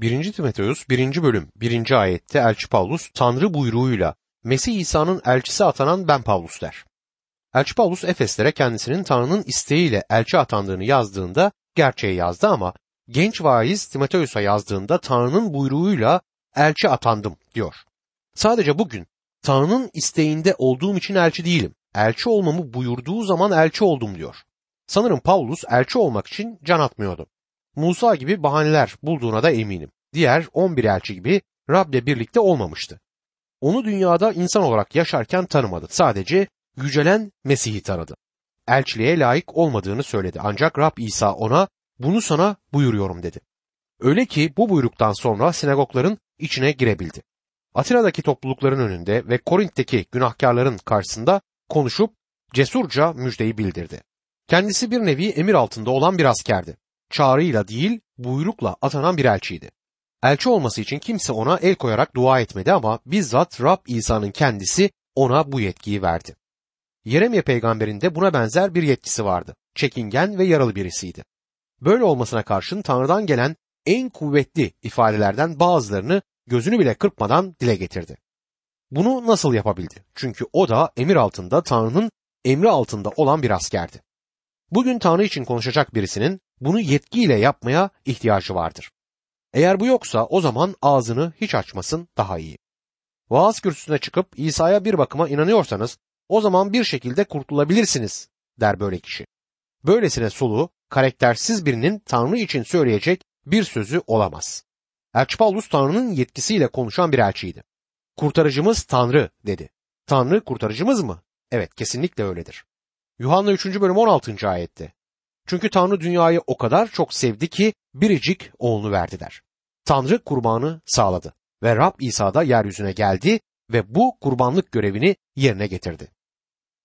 1. Timoteus 1. bölüm 1. ayette Elçi Pavlus Tanrı buyruğuyla Mesih İsa'nın elçisi atanan ben Pavlus der. Elçi Pavlus Efeslere kendisinin Tanrı'nın isteğiyle elçi atandığını yazdığında gerçeği yazdı ama genç vaiz Timoteus'a yazdığında Tanrı'nın buyruğuyla elçi atandım diyor. Sadece bugün Tanrı'nın isteğinde olduğum için elçi değilim. Elçi olmamı buyurduğu zaman elçi oldum diyor. Sanırım Pavlus elçi olmak için can atmıyordu. Musa gibi bahaneler bulduğuna da eminim. Diğer 11 elçi gibi Rab'le birlikte olmamıştı. Onu dünyada insan olarak yaşarken tanımadı. Sadece yücelen Mesih'i tanıdı. Elçiliğe layık olmadığını söyledi. Ancak Rab İsa ona bunu sana buyuruyorum dedi. Öyle ki bu buyruktan sonra sinagogların içine girebildi. Atina'daki toplulukların önünde ve Korint'teki günahkarların karşısında konuşup cesurca müjdeyi bildirdi. Kendisi bir nevi emir altında olan bir askerdi. Çağrıyla değil, buyrukla atanan bir elçiydi. Elçi olması için kimse ona el koyarak dua etmedi ama bizzat Rab İsa'nın kendisi ona bu yetkiyi verdi. Yeremye peygamberin de buna benzer bir yetkisi vardı. Çekingen ve yaralı birisiydi. Böyle olmasına karşın Tanrı'dan gelen en kuvvetli ifadelerden bazılarını gözünü bile kırpmadan dile getirdi. Bunu nasıl yapabildi? Çünkü o da emir altında Tanrı'nın emri altında olan bir askerdi. Bugün Tanrı için konuşacak birisinin bunu yetkiyle yapmaya ihtiyacı vardır. Eğer bu yoksa o zaman ağzını hiç açmasın daha iyi. Vaaz kürsüsüne çıkıp İsa'ya bir bakıma inanıyorsanız o zaman bir şekilde kurtulabilirsiniz der böyle kişi. Böylesine solu, karaktersiz birinin Tanrı için söyleyecek bir sözü olamaz. Elçi Paulus Tanrı'nın yetkisiyle konuşan bir elçiydi. Kurtarıcımız Tanrı dedi. Tanrı kurtarıcımız mı? Evet kesinlikle öyledir. Yuhanna 3. bölüm 16. ayette. Çünkü Tanrı dünyayı o kadar çok sevdi ki biricik oğlunu verdi der. Tanrı kurbanı sağladı ve Rab İsa da yeryüzüne geldi ve bu kurbanlık görevini yerine getirdi.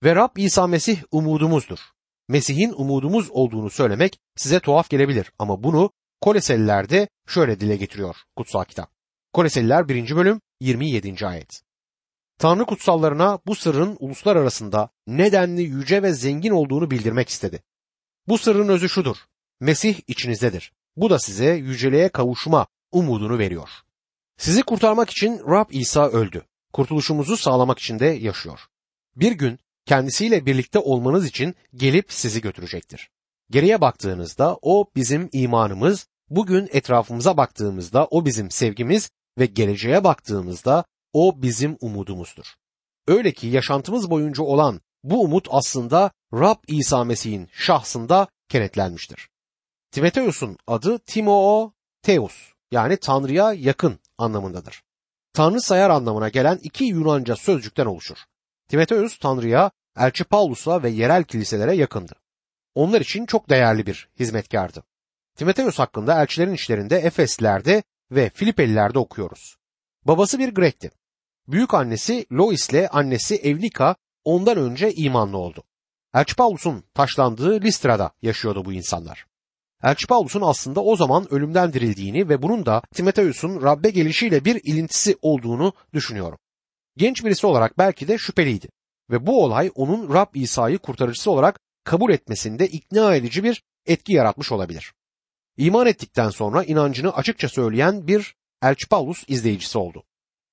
Ve Rab İsa Mesih umudumuzdur. Mesih'in umudumuz olduğunu söylemek size tuhaf gelebilir ama bunu Koleseliler'de şöyle dile getiriyor kutsal kitap. Koleseliler 1. bölüm 27. ayet. Tanrı kutsallarına bu sırrın uluslar arasında nedenli yüce ve zengin olduğunu bildirmek istedi. Bu sırrın özü şudur. Mesih içinizdedir. Bu da size yüceliğe kavuşma umudunu veriyor. Sizi kurtarmak için Rab İsa öldü. Kurtuluşumuzu sağlamak için de yaşıyor. Bir gün kendisiyle birlikte olmanız için gelip sizi götürecektir. Geriye baktığınızda o bizim imanımız, bugün etrafımıza baktığımızda o bizim sevgimiz ve geleceğe baktığımızda o bizim umudumuzdur. Öyle ki yaşantımız boyunca olan bu umut aslında Rab İsa Mesih'in şahsında kenetlenmiştir. Timoteus'un adı Timoo Teus yani Tanrı'ya yakın anlamındadır. Tanrı sayar anlamına gelen iki Yunanca sözcükten oluşur. Timoteus Tanrı'ya, Elçi Paulus'a ve yerel kiliselere yakındı. Onlar için çok değerli bir hizmetkardı. Timoteus hakkında elçilerin işlerinde Efeslilerde ve Filipelilerde okuyoruz. Babası bir Grek'ti. Büyük annesi Lois ile annesi Evlika ondan önce imanlı oldu. Elçi Paulus'un taşlandığı Listra'da yaşıyordu bu insanlar. Elçi Paulus'un aslında o zaman ölümden dirildiğini ve bunun da Timoteus'un Rabbe gelişiyle bir ilintisi olduğunu düşünüyorum. Genç birisi olarak belki de şüpheliydi ve bu olay onun Rab İsa'yı kurtarıcısı olarak kabul etmesinde ikna edici bir etki yaratmış olabilir. İman ettikten sonra inancını açıkça söyleyen bir Elçi Paulus izleyicisi oldu.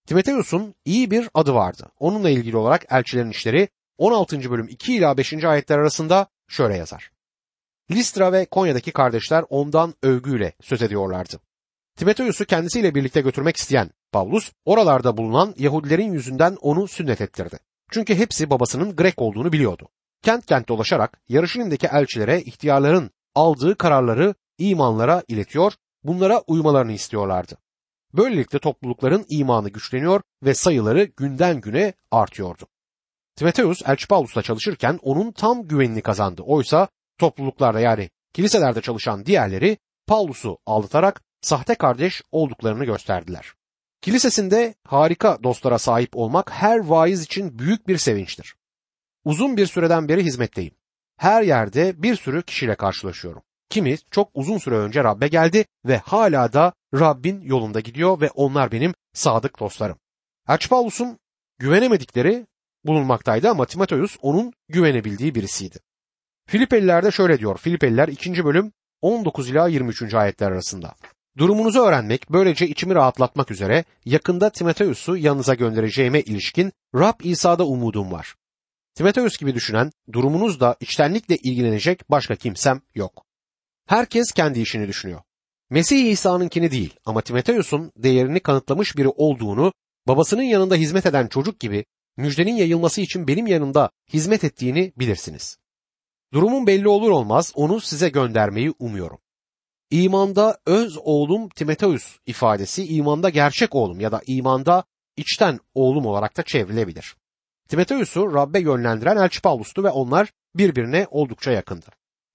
Timoteus'un iyi bir adı vardı. Onunla ilgili olarak elçilerin işleri 16. bölüm 2 ila 5. ayetler arasında şöyle yazar. Listra ve Konya'daki kardeşler ondan övgüyle söz ediyorlardı. Timoteus'u kendisiyle birlikte götürmek isteyen Pavlus oralarda bulunan Yahudilerin yüzünden onu sünnet ettirdi. Çünkü hepsi babasının Grek olduğunu biliyordu. Kent kent dolaşarak Yarışilim'deki elçilere ihtiyarların aldığı kararları imanlara iletiyor, bunlara uymalarını istiyorlardı. Böylelikle toplulukların imanı güçleniyor ve sayıları günden güne artıyordu. Timoteus Elçi Paulus'la çalışırken onun tam güvenini kazandı. Oysa topluluklarda yani kiliselerde çalışan diğerleri Paulus'u aldatarak sahte kardeş olduklarını gösterdiler. Kilisesinde harika dostlara sahip olmak her vaiz için büyük bir sevinçtir. Uzun bir süreden beri hizmetteyim. Her yerde bir sürü kişiyle karşılaşıyorum. Kimi çok uzun süre önce Rabbe geldi ve hala da Rabbin yolunda gidiyor ve onlar benim sadık dostlarım. Elçi Paulus'un güvenemedikleri bulunmaktaydı ama Timoteus onun güvenebildiği birisiydi. Filipelilerde şöyle diyor. Filipeliler 2. bölüm 19 ila 23. ayetler arasında. Durumunuzu öğrenmek, böylece içimi rahatlatmak üzere yakında Timoteus'u yanınıza göndereceğime ilişkin Rab İsa'da umudum var. Timoteus gibi düşünen, durumunuzla içtenlikle ilgilenecek başka kimsem yok. Herkes kendi işini düşünüyor. Mesih İsa'nınkini değil ama Timoteus'un değerini kanıtlamış biri olduğunu, babasının yanında hizmet eden çocuk gibi müjdenin yayılması için benim yanımda hizmet ettiğini bilirsiniz. Durumun belli olur olmaz onu size göndermeyi umuyorum. İmanda öz oğlum Timoteus ifadesi imanda gerçek oğlum ya da imanda içten oğlum olarak da çevrilebilir. Timoteus'u Rabbe yönlendiren Elçi Pavlus'tu ve onlar birbirine oldukça yakındı.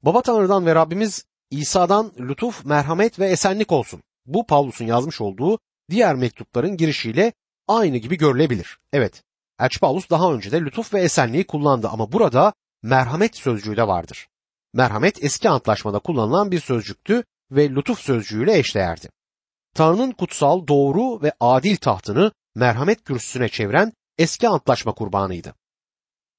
Baba Tanrı'dan ve Rabbimiz İsa'dan lütuf, merhamet ve esenlik olsun. Bu Pavlus'un yazmış olduğu diğer mektupların girişiyle aynı gibi görülebilir. Evet, Elçi Pavlus daha önce de lütuf ve esenliği kullandı ama burada merhamet sözcüğü de vardır. Merhamet eski antlaşmada kullanılan bir sözcüktü ve lütuf sözcüğüyle eşdeğerdi. Tanrı'nın kutsal, doğru ve adil tahtını merhamet kürsüsüne çeviren eski antlaşma kurbanıydı.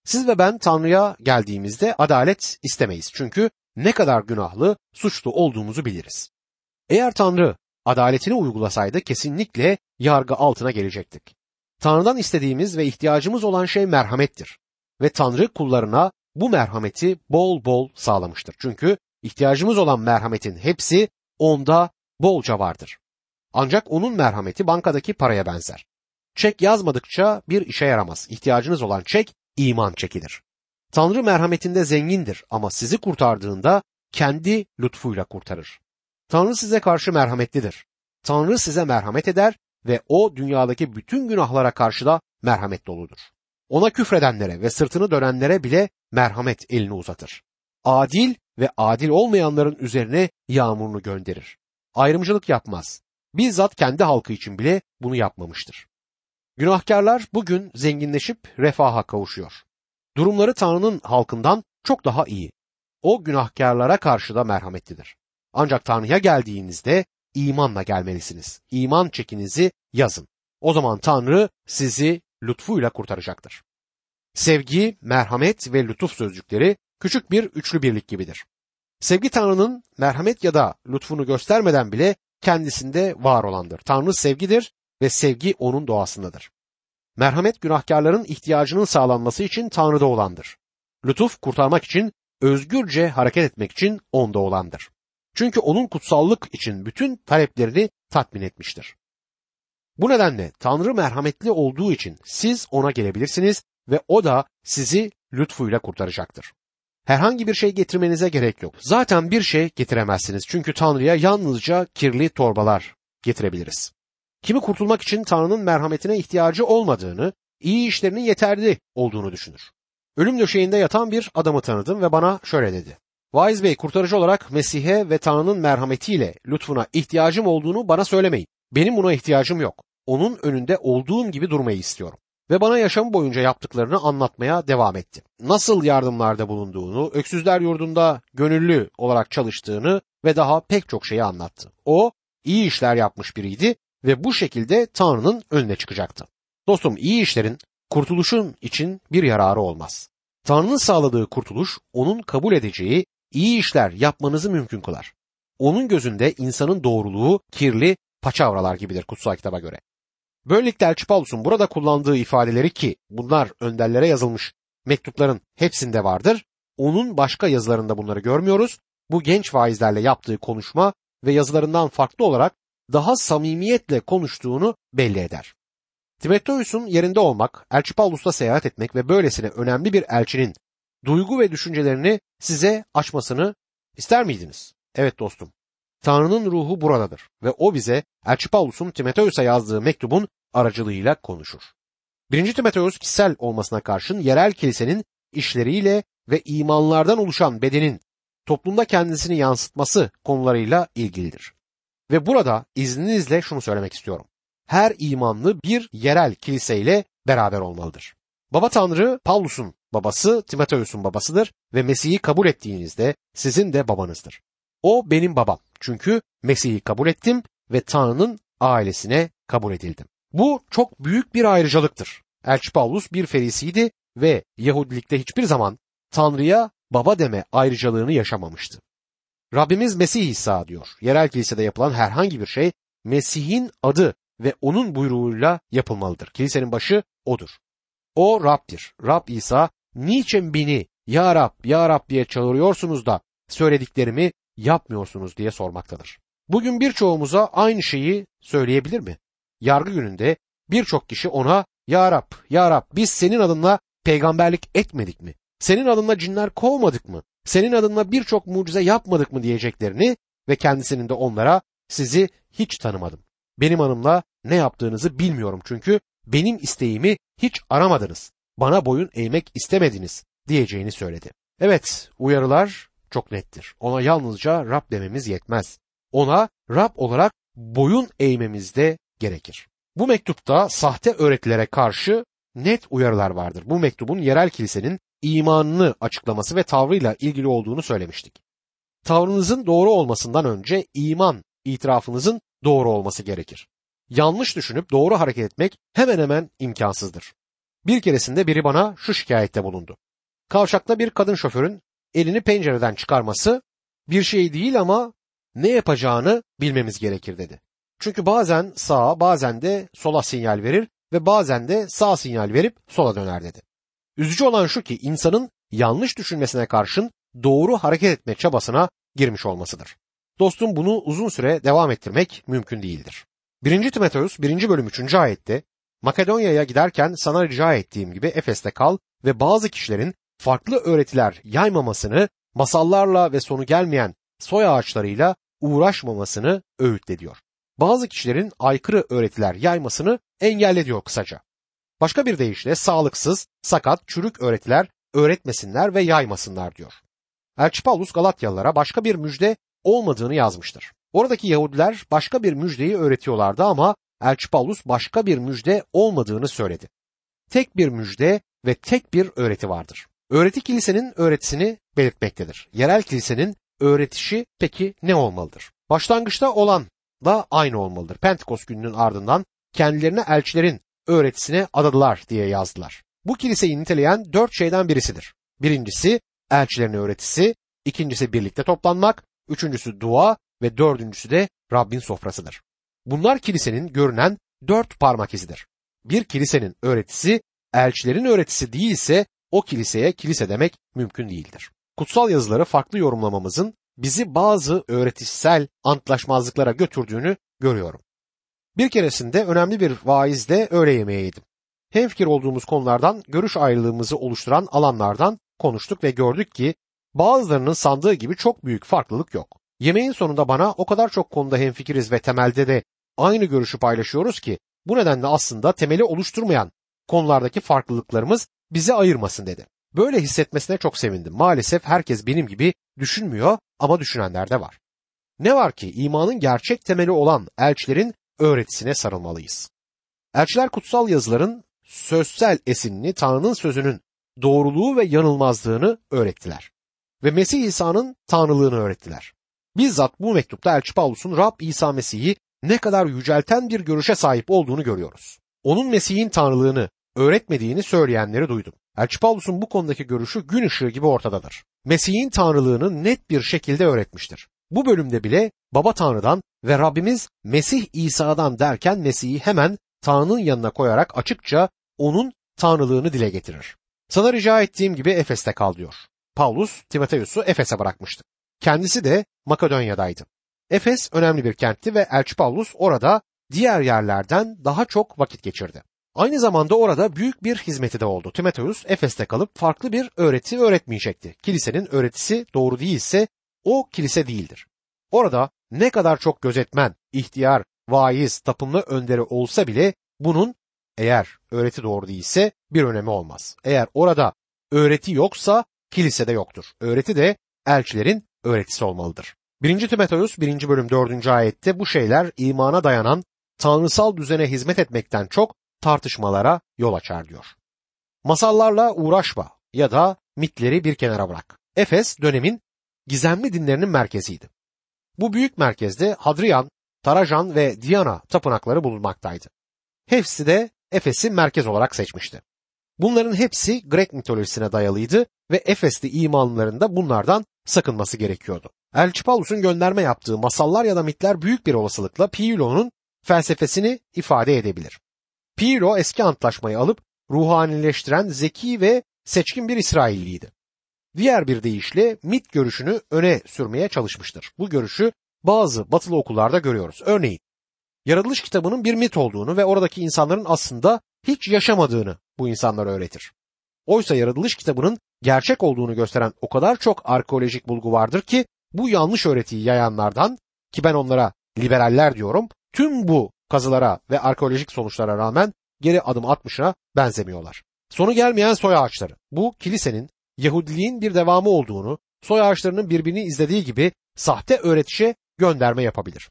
Siz ve ben Tanrı'ya geldiğimizde adalet istemeyiz. Çünkü ne kadar günahlı, suçlu olduğumuzu biliriz. Eğer Tanrı adaletini uygulasaydı kesinlikle yargı altına gelecektik. Tanrı'dan istediğimiz ve ihtiyacımız olan şey merhamettir. Ve Tanrı kullarına bu merhameti bol bol sağlamıştır. Çünkü ihtiyacımız olan merhametin hepsi onda bolca vardır. Ancak onun merhameti bankadaki paraya benzer. Çek yazmadıkça bir işe yaramaz. İhtiyacınız olan çek iman çekidir. Tanrı merhametinde zengindir ama sizi kurtardığında kendi lütfuyla kurtarır. Tanrı size karşı merhametlidir. Tanrı size merhamet eder ve o dünyadaki bütün günahlara karşı da merhamet doludur. Ona küfredenlere ve sırtını dönenlere bile merhamet elini uzatır. Adil ve adil olmayanların üzerine yağmurunu gönderir. Ayrımcılık yapmaz. Bizzat kendi halkı için bile bunu yapmamıştır. Günahkarlar bugün zenginleşip refaha kavuşuyor. Durumları Tanrı'nın halkından çok daha iyi. O günahkarlara karşı da merhametlidir. Ancak Tanrı'ya geldiğinizde imanla gelmelisiniz. İman çekinizi yazın. O zaman Tanrı sizi lütfuyla kurtaracaktır. Sevgi, merhamet ve lütuf sözcükleri küçük bir üçlü birlik gibidir. Sevgi Tanrı'nın merhamet ya da lütfunu göstermeden bile kendisinde var olandır. Tanrı sevgidir ve sevgi onun doğasındadır. Merhamet günahkarların ihtiyacının sağlanması için Tanrı'da olandır. Lütuf kurtarmak için, özgürce hareket etmek için onda olandır. Çünkü onun kutsallık için bütün taleplerini tatmin etmiştir. Bu nedenle Tanrı merhametli olduğu için siz ona gelebilirsiniz ve o da sizi lütfuyla kurtaracaktır. Herhangi bir şey getirmenize gerek yok. Zaten bir şey getiremezsiniz çünkü Tanrı'ya yalnızca kirli torbalar getirebiliriz. Kimi kurtulmak için Tanrı'nın merhametine ihtiyacı olmadığını, iyi işlerinin yeterli olduğunu düşünür. Ölüm döşeğinde yatan bir adamı tanıdım ve bana şöyle dedi. Vaiz Bey kurtarıcı olarak Mesih'e ve Tanrı'nın merhametiyle lütfuna ihtiyacım olduğunu bana söylemeyin. Benim buna ihtiyacım yok. Onun önünde olduğum gibi durmayı istiyorum. Ve bana yaşam boyunca yaptıklarını anlatmaya devam etti. Nasıl yardımlarda bulunduğunu, öksüzler yurdunda gönüllü olarak çalıştığını ve daha pek çok şeyi anlattı. O iyi işler yapmış biriydi ve bu şekilde Tanrı'nın önüne çıkacaktı. Dostum iyi işlerin kurtuluşun için bir yararı olmaz. Tanrı'nın sağladığı kurtuluş onun kabul edeceği iyi işler yapmanızı mümkün kılar. Onun gözünde insanın doğruluğu kirli paçavralar gibidir kutsal kitaba göre. Böylelikle Elçi Paulus'un burada kullandığı ifadeleri ki bunlar önderlere yazılmış mektupların hepsinde vardır. Onun başka yazılarında bunları görmüyoruz. Bu genç vaizlerle yaptığı konuşma ve yazılarından farklı olarak daha samimiyetle konuştuğunu belli eder. Timoteus'un yerinde olmak, Elçi Paulus'la seyahat etmek ve böylesine önemli bir elçinin duygu ve düşüncelerini size açmasını ister miydiniz? Evet dostum. Tanrı'nın ruhu buradadır ve o bize Elçi Paulus'un Timoteus'a yazdığı mektubun aracılığıyla konuşur. 1. Timoteus kişisel olmasına karşın yerel kilisenin işleriyle ve imanlardan oluşan bedenin toplumda kendisini yansıtması konularıyla ilgilidir. Ve burada izninizle şunu söylemek istiyorum. Her imanlı bir yerel kiliseyle beraber olmalıdır. Baba Tanrı Paulus'un babası Timoteus'un babasıdır ve Mesih'i kabul ettiğinizde sizin de babanızdır. O benim babam. Çünkü Mesih'i kabul ettim ve Tanrı'nın ailesine kabul edildim. Bu çok büyük bir ayrıcalıktır. Elçi Paulus bir ferisiydi ve Yahudilikte hiçbir zaman Tanrı'ya baba deme ayrıcalığını yaşamamıştı. Rabbimiz Mesih İsa diyor. Yerel kilisede yapılan herhangi bir şey Mesih'in adı ve onun buyruğuyla yapılmalıdır. Kilisenin başı odur. O Rab'dir. Rab İsa niçin beni ya Rab ya Rab diye çağırıyorsunuz da söylediklerimi yapmıyorsunuz diye sormaktadır. Bugün birçoğumuza aynı şeyi söyleyebilir mi? Yargı gününde birçok kişi ona Ya Rab, Ya Rab biz senin adınla peygamberlik etmedik mi? Senin adınla cinler kovmadık mı? Senin adınla birçok mucize yapmadık mı diyeceklerini ve kendisinin de onlara sizi hiç tanımadım. Benim hanımla ne yaptığınızı bilmiyorum çünkü benim isteğimi hiç aramadınız. Bana boyun eğmek istemediniz diyeceğini söyledi. Evet uyarılar çok nettir. Ona yalnızca Rab dememiz yetmez. Ona Rab olarak boyun eğmemiz de gerekir. Bu mektupta sahte öğretilere karşı net uyarılar vardır. Bu mektubun yerel kilisenin imanını açıklaması ve tavrıyla ilgili olduğunu söylemiştik. Tavrınızın doğru olmasından önce iman itirafınızın doğru olması gerekir. Yanlış düşünüp doğru hareket etmek hemen hemen imkansızdır. Bir keresinde biri bana şu şikayette bulundu. Kavşakta bir kadın şoförün elini pencereden çıkarması bir şey değil ama ne yapacağını bilmemiz gerekir dedi. Çünkü bazen sağa bazen de sola sinyal verir ve bazen de sağ sinyal verip sola döner dedi. Üzücü olan şu ki insanın yanlış düşünmesine karşın doğru hareket etme çabasına girmiş olmasıdır. Dostum bunu uzun süre devam ettirmek mümkün değildir. 1. Timoteus 1. bölüm 3. ayette Makedonya'ya giderken sana rica ettiğim gibi Efes'te kal ve bazı kişilerin farklı öğretiler yaymamasını, masallarla ve sonu gelmeyen soy ağaçlarıyla uğraşmamasını öğütle diyor. Bazı kişilerin aykırı öğretiler yaymasını engelle diyor kısaca. Başka bir deyişle sağlıksız, sakat, çürük öğretiler öğretmesinler ve yaymasınlar diyor. Elçi Paulus Galatyalılara başka bir müjde olmadığını yazmıştır. Oradaki Yahudiler başka bir müjdeyi öğretiyorlardı ama Elçi Paulus başka bir müjde olmadığını söyledi. Tek bir müjde ve tek bir öğreti vardır. Öğreti kilisenin öğretisini belirtmektedir. Yerel kilisenin öğretişi peki ne olmalıdır? Başlangıçta olan da aynı olmalıdır. Pentekost gününün ardından kendilerine elçilerin öğretisine adadılar diye yazdılar. Bu kiliseyi niteleyen dört şeyden birisidir. Birincisi elçilerin öğretisi, ikincisi birlikte toplanmak, üçüncüsü dua ve dördüncüsü de Rabbin sofrasıdır. Bunlar kilisenin görünen dört parmak izidir. Bir kilisenin öğretisi elçilerin öğretisi değilse o kiliseye kilise demek mümkün değildir. Kutsal yazıları farklı yorumlamamızın bizi bazı öğretişsel antlaşmazlıklara götürdüğünü görüyorum. Bir keresinde önemli bir vaizde öğle yemeği yedim. Hemfikir olduğumuz konulardan, görüş ayrılığımızı oluşturan alanlardan konuştuk ve gördük ki bazılarının sandığı gibi çok büyük farklılık yok. Yemeğin sonunda bana o kadar çok konuda hemfikiriz ve temelde de aynı görüşü paylaşıyoruz ki bu nedenle aslında temeli oluşturmayan konulardaki farklılıklarımız bizi ayırmasın dedi. Böyle hissetmesine çok sevindim. Maalesef herkes benim gibi düşünmüyor ama düşünenler de var. Ne var ki imanın gerçek temeli olan elçilerin öğretisine sarılmalıyız. Elçiler kutsal yazıların sözsel esinini Tanrı'nın sözünün doğruluğu ve yanılmazlığını öğrettiler. Ve Mesih İsa'nın tanrılığını öğrettiler. Bizzat bu mektupta Elçi Paulus'un Rab İsa Mesih'i ne kadar yücelten bir görüşe sahip olduğunu görüyoruz. Onun Mesih'in tanrılığını öğretmediğini söyleyenleri duydum. Elçi Paulus'un bu konudaki görüşü gün ışığı gibi ortadadır. Mesih'in tanrılığını net bir şekilde öğretmiştir. Bu bölümde bile Baba Tanrı'dan ve Rabbimiz Mesih İsa'dan derken Mesih'i hemen Tanrı'nın yanına koyarak açıkça onun tanrılığını dile getirir. Sana rica ettiğim gibi Efes'te kal diyor. Paulus Timoteus'u Efes'e bırakmıştı. Kendisi de Makedonya'daydı. Efes önemli bir kentti ve Elçi Paulus orada diğer yerlerden daha çok vakit geçirdi. Aynı zamanda orada büyük bir hizmeti de oldu. Timoteus Efes'te kalıp farklı bir öğreti öğretmeyecekti. Kilisenin öğretisi doğru değilse o kilise değildir. Orada ne kadar çok gözetmen, ihtiyar, vaiz, tapınma önderi olsa bile bunun eğer öğreti doğru değilse bir önemi olmaz. Eğer orada öğreti yoksa kilise de yoktur. Öğreti de elçilerin öğretisi olmalıdır. 1. Timoteus 1. bölüm 4. ayette bu şeyler imana dayanan tanrısal düzene hizmet etmekten çok tartışmalara yol açar diyor. Masallarla uğraşma ya da mitleri bir kenara bırak. Efes dönemin gizemli dinlerinin merkeziydi. Bu büyük merkezde Hadrian, Tarajan ve Diana tapınakları bulunmaktaydı. Hepsi de Efes'i merkez olarak seçmişti. Bunların hepsi Grek mitolojisine dayalıydı ve Efesli imanlarında bunlardan sakınması gerekiyordu. Elçi Paulus'un gönderme yaptığı masallar ya da mitler büyük bir olasılıkla Pilo'nun felsefesini ifade edebilir. Pilo eski antlaşmayı alıp ruhanileştiren zeki ve seçkin bir İsrailliydi. Diğer bir deyişle mit görüşünü öne sürmeye çalışmıştır. Bu görüşü bazı batılı okullarda görüyoruz. Örneğin yaratılış kitabının bir mit olduğunu ve oradaki insanların aslında hiç yaşamadığını bu insanlar öğretir. Oysa yaratılış kitabının gerçek olduğunu gösteren o kadar çok arkeolojik bulgu vardır ki bu yanlış öğretiyi yayanlardan ki ben onlara liberaller diyorum tüm bu kazılara ve arkeolojik sonuçlara rağmen geri adım atmışına benzemiyorlar. Sonu gelmeyen soy ağaçları. Bu kilisenin Yahudiliğin bir devamı olduğunu, soy ağaçlarının birbirini izlediği gibi sahte öğretişe gönderme yapabilir.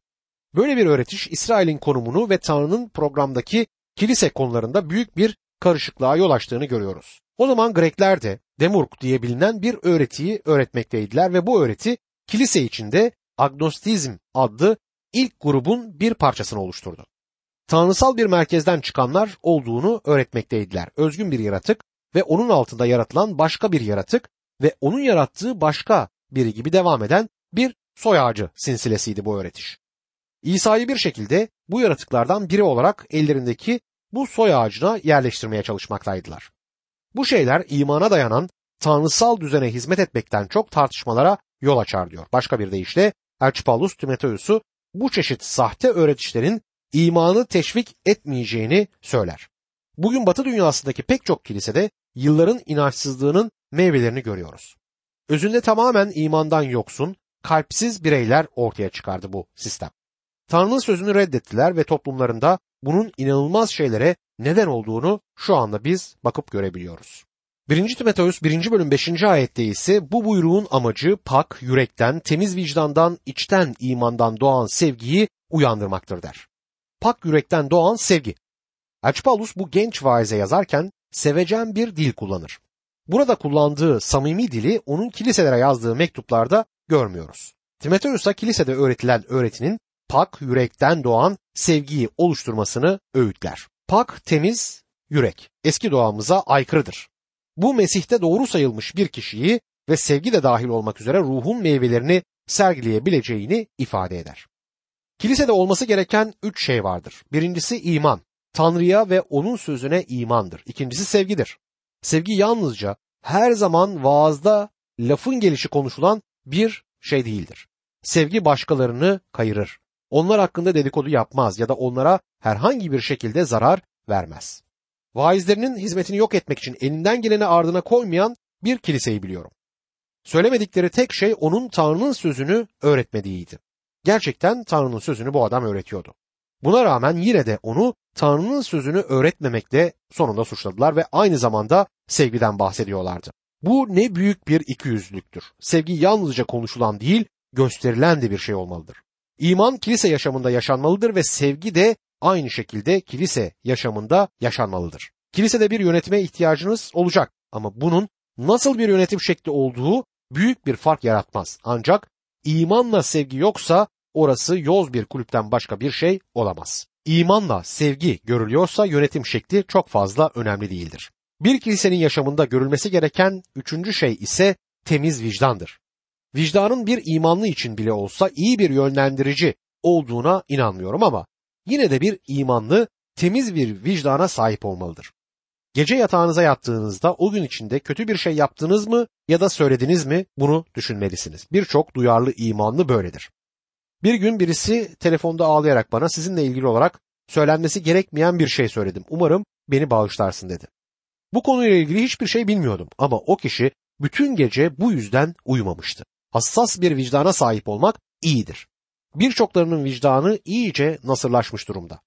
Böyle bir öğretiş İsrail'in konumunu ve Tanrı'nın programdaki kilise konularında büyük bir karışıklığa yol açtığını görüyoruz. O zaman Grekler de Demurk diye bilinen bir öğretiyi öğretmekteydiler ve bu öğreti kilise içinde agnostizm adlı ilk grubun bir parçasını oluşturdu. Tanrısal bir merkezden çıkanlar olduğunu öğretmekteydiler. Özgün bir yaratık ve onun altında yaratılan başka bir yaratık ve onun yarattığı başka biri gibi devam eden bir soy ağacı sinsilesiydi bu öğretiş. İsa'yı bir şekilde bu yaratıklardan biri olarak ellerindeki bu soy ağacına yerleştirmeye çalışmaktaydılar. Bu şeyler imana dayanan tanrısal düzene hizmet etmekten çok tartışmalara yol açar diyor. Başka bir deyişle Elçi Paulus Timoteus'u bu çeşit sahte öğretişlerin imanı teşvik etmeyeceğini söyler. Bugün Batı dünyasındaki pek çok kilisede yılların inançsızlığının meyvelerini görüyoruz. Özünde tamamen imandan yoksun, kalpsiz bireyler ortaya çıkardı bu sistem. Tanrı'nın sözünü reddettiler ve toplumlarında bunun inanılmaz şeylere neden olduğunu şu anda biz bakıp görebiliyoruz. 1. Timoteus 1. bölüm 5. ayette ise bu buyruğun amacı pak, yürekten, temiz vicdandan, içten imandan doğan sevgiyi uyandırmaktır der. Pak yürekten doğan sevgi. Elçi bu genç vaize yazarken sevecen bir dil kullanır. Burada kullandığı samimi dili onun kiliselere yazdığı mektuplarda görmüyoruz. Timoteus'a kilisede öğretilen öğretinin pak yürekten doğan sevgiyi oluşturmasını öğütler. Pak, temiz, yürek eski doğamıza aykırıdır. Bu Mesih'te doğru sayılmış bir kişiyi ve sevgi de dahil olmak üzere ruhun meyvelerini sergileyebileceğini ifade eder. Kilisede olması gereken üç şey vardır. Birincisi iman. Tanrı'ya ve onun sözüne imandır. İkincisi sevgidir. Sevgi yalnızca her zaman vaazda lafın gelişi konuşulan bir şey değildir. Sevgi başkalarını kayırır. Onlar hakkında dedikodu yapmaz ya da onlara herhangi bir şekilde zarar vermez. Vaizlerinin hizmetini yok etmek için elinden geleni ardına koymayan bir kiliseyi biliyorum. Söylemedikleri tek şey onun Tanrı'nın sözünü öğretmediğiydi. Gerçekten Tanrı'nın sözünü bu adam öğretiyordu. Buna rağmen yine de onu Tanrı'nın sözünü öğretmemekle sonunda suçladılar ve aynı zamanda sevgiden bahsediyorlardı. Bu ne büyük bir ikiyüzlülüktür. Sevgi yalnızca konuşulan değil, gösterilen de bir şey olmalıdır. İman kilise yaşamında yaşanmalıdır ve sevgi de aynı şekilde kilise yaşamında yaşanmalıdır. Kilisede bir yönetime ihtiyacınız olacak ama bunun nasıl bir yönetim şekli olduğu büyük bir fark yaratmaz. Ancak imanla sevgi yoksa orası yoz bir kulüpten başka bir şey olamaz. İmanla sevgi görülüyorsa yönetim şekli çok fazla önemli değildir. Bir kilisenin yaşamında görülmesi gereken üçüncü şey ise temiz vicdandır. Vicdanın bir imanlı için bile olsa iyi bir yönlendirici olduğuna inanmıyorum ama yine de bir imanlı temiz bir vicdana sahip olmalıdır. Gece yatağınıza yattığınızda o gün içinde kötü bir şey yaptınız mı ya da söylediniz mi bunu düşünmelisiniz. Birçok duyarlı imanlı böyledir. Bir gün birisi telefonda ağlayarak bana sizinle ilgili olarak söylenmesi gerekmeyen bir şey söyledim. Umarım beni bağışlarsın dedi. Bu konuyla ilgili hiçbir şey bilmiyordum ama o kişi bütün gece bu yüzden uyumamıştı. Hassas bir vicdana sahip olmak iyidir. Birçoklarının vicdanı iyice nasırlaşmış durumda.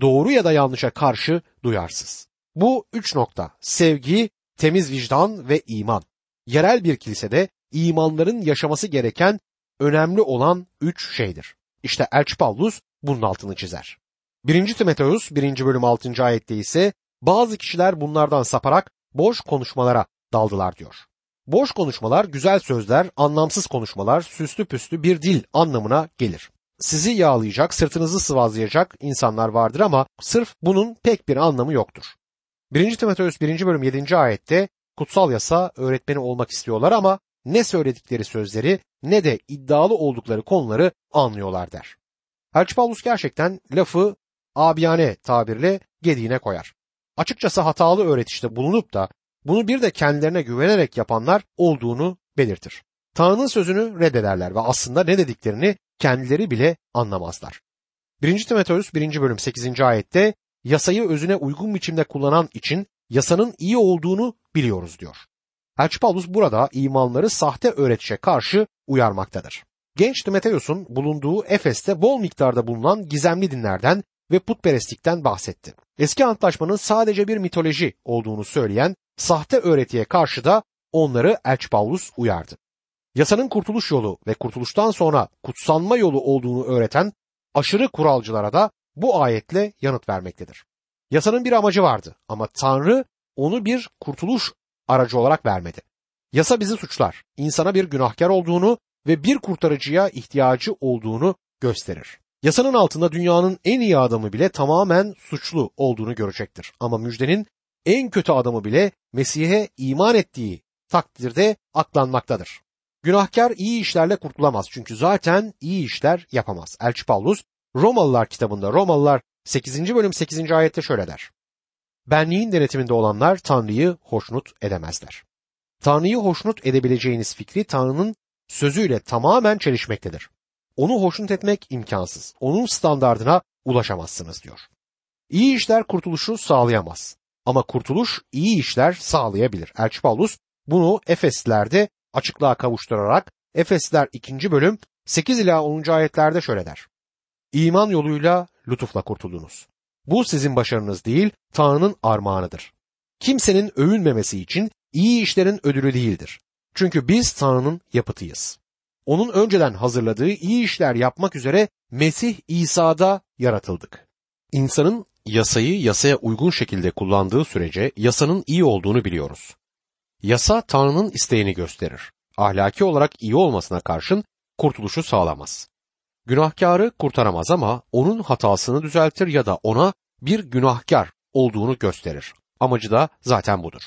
Doğru ya da yanlışa karşı duyarsız. Bu üç nokta sevgi, temiz vicdan ve iman. Yerel bir kilisede imanların yaşaması gereken önemli olan üç şeydir. İşte Elçi Pavlus bunun altını çizer. 1. Timoteus 1. bölüm 6. ayette ise bazı kişiler bunlardan saparak boş konuşmalara daldılar diyor. Boş konuşmalar, güzel sözler, anlamsız konuşmalar, süslü püslü bir dil anlamına gelir. Sizi yağlayacak, sırtınızı sıvazlayacak insanlar vardır ama sırf bunun pek bir anlamı yoktur. 1. Timoteus 1. bölüm 7. ayette kutsal yasa öğretmeni olmak istiyorlar ama ne söyledikleri sözleri ne de iddialı oldukları konuları anlıyorlar der. Elçi Paulus gerçekten lafı abiyane tabirle gediğine koyar. Açıkçası hatalı öğretişte bulunup da bunu bir de kendilerine güvenerek yapanlar olduğunu belirtir. Tanrı'nın sözünü reddederler ve aslında ne dediklerini kendileri bile anlamazlar. 1. Timoteus 1. bölüm 8. ayette yasayı özüne uygun biçimde kullanan için yasanın iyi olduğunu biliyoruz diyor. Elçi burada imanları sahte öğretişe karşı uyarmaktadır. Genç Timoteus'un bulunduğu Efes'te bol miktarda bulunan gizemli dinlerden ve putperestlikten bahsetti. Eski antlaşmanın sadece bir mitoloji olduğunu söyleyen sahte öğretiye karşı da onları Elçi uyardı. Yasanın kurtuluş yolu ve kurtuluştan sonra kutsanma yolu olduğunu öğreten aşırı kuralcılara da bu ayetle yanıt vermektedir. Yasanın bir amacı vardı ama Tanrı onu bir kurtuluş aracı olarak vermedi. Yasa bizi suçlar, insana bir günahkar olduğunu ve bir kurtarıcıya ihtiyacı olduğunu gösterir. Yasanın altında dünyanın en iyi adamı bile tamamen suçlu olduğunu görecektir. Ama müjdenin en kötü adamı bile Mesih'e iman ettiği takdirde aklanmaktadır. Günahkar iyi işlerle kurtulamaz çünkü zaten iyi işler yapamaz. Elçi Paulus Romalılar kitabında Romalılar 8. bölüm 8. ayette şöyle der. Benliğin denetiminde olanlar Tanrı'yı hoşnut edemezler. Tanrı'yı hoşnut edebileceğiniz fikri Tanrı'nın sözüyle tamamen çelişmektedir. Onu hoşnut etmek imkansız. Onun standardına ulaşamazsınız diyor. İyi işler kurtuluşu sağlayamaz. Ama kurtuluş iyi işler sağlayabilir. Elçi Paulus bunu Efeslilerde açıklığa kavuşturarak Efesler 2. bölüm 8 ila 10. ayetlerde şöyle der. İman yoluyla lütufla kurtuldunuz. Bu sizin başarınız değil, Tanrı'nın armağanıdır. Kimsenin övünmemesi için iyi işlerin ödülü değildir. Çünkü biz Tanrı'nın yapıtıyız. Onun önceden hazırladığı iyi işler yapmak üzere Mesih İsa'da yaratıldık. İnsanın yasayı yasaya uygun şekilde kullandığı sürece yasanın iyi olduğunu biliyoruz. Yasa Tanrı'nın isteğini gösterir. Ahlaki olarak iyi olmasına karşın kurtuluşu sağlamaz. Günahkarı kurtaramaz ama onun hatasını düzeltir ya da ona bir günahkar olduğunu gösterir. Amacı da zaten budur.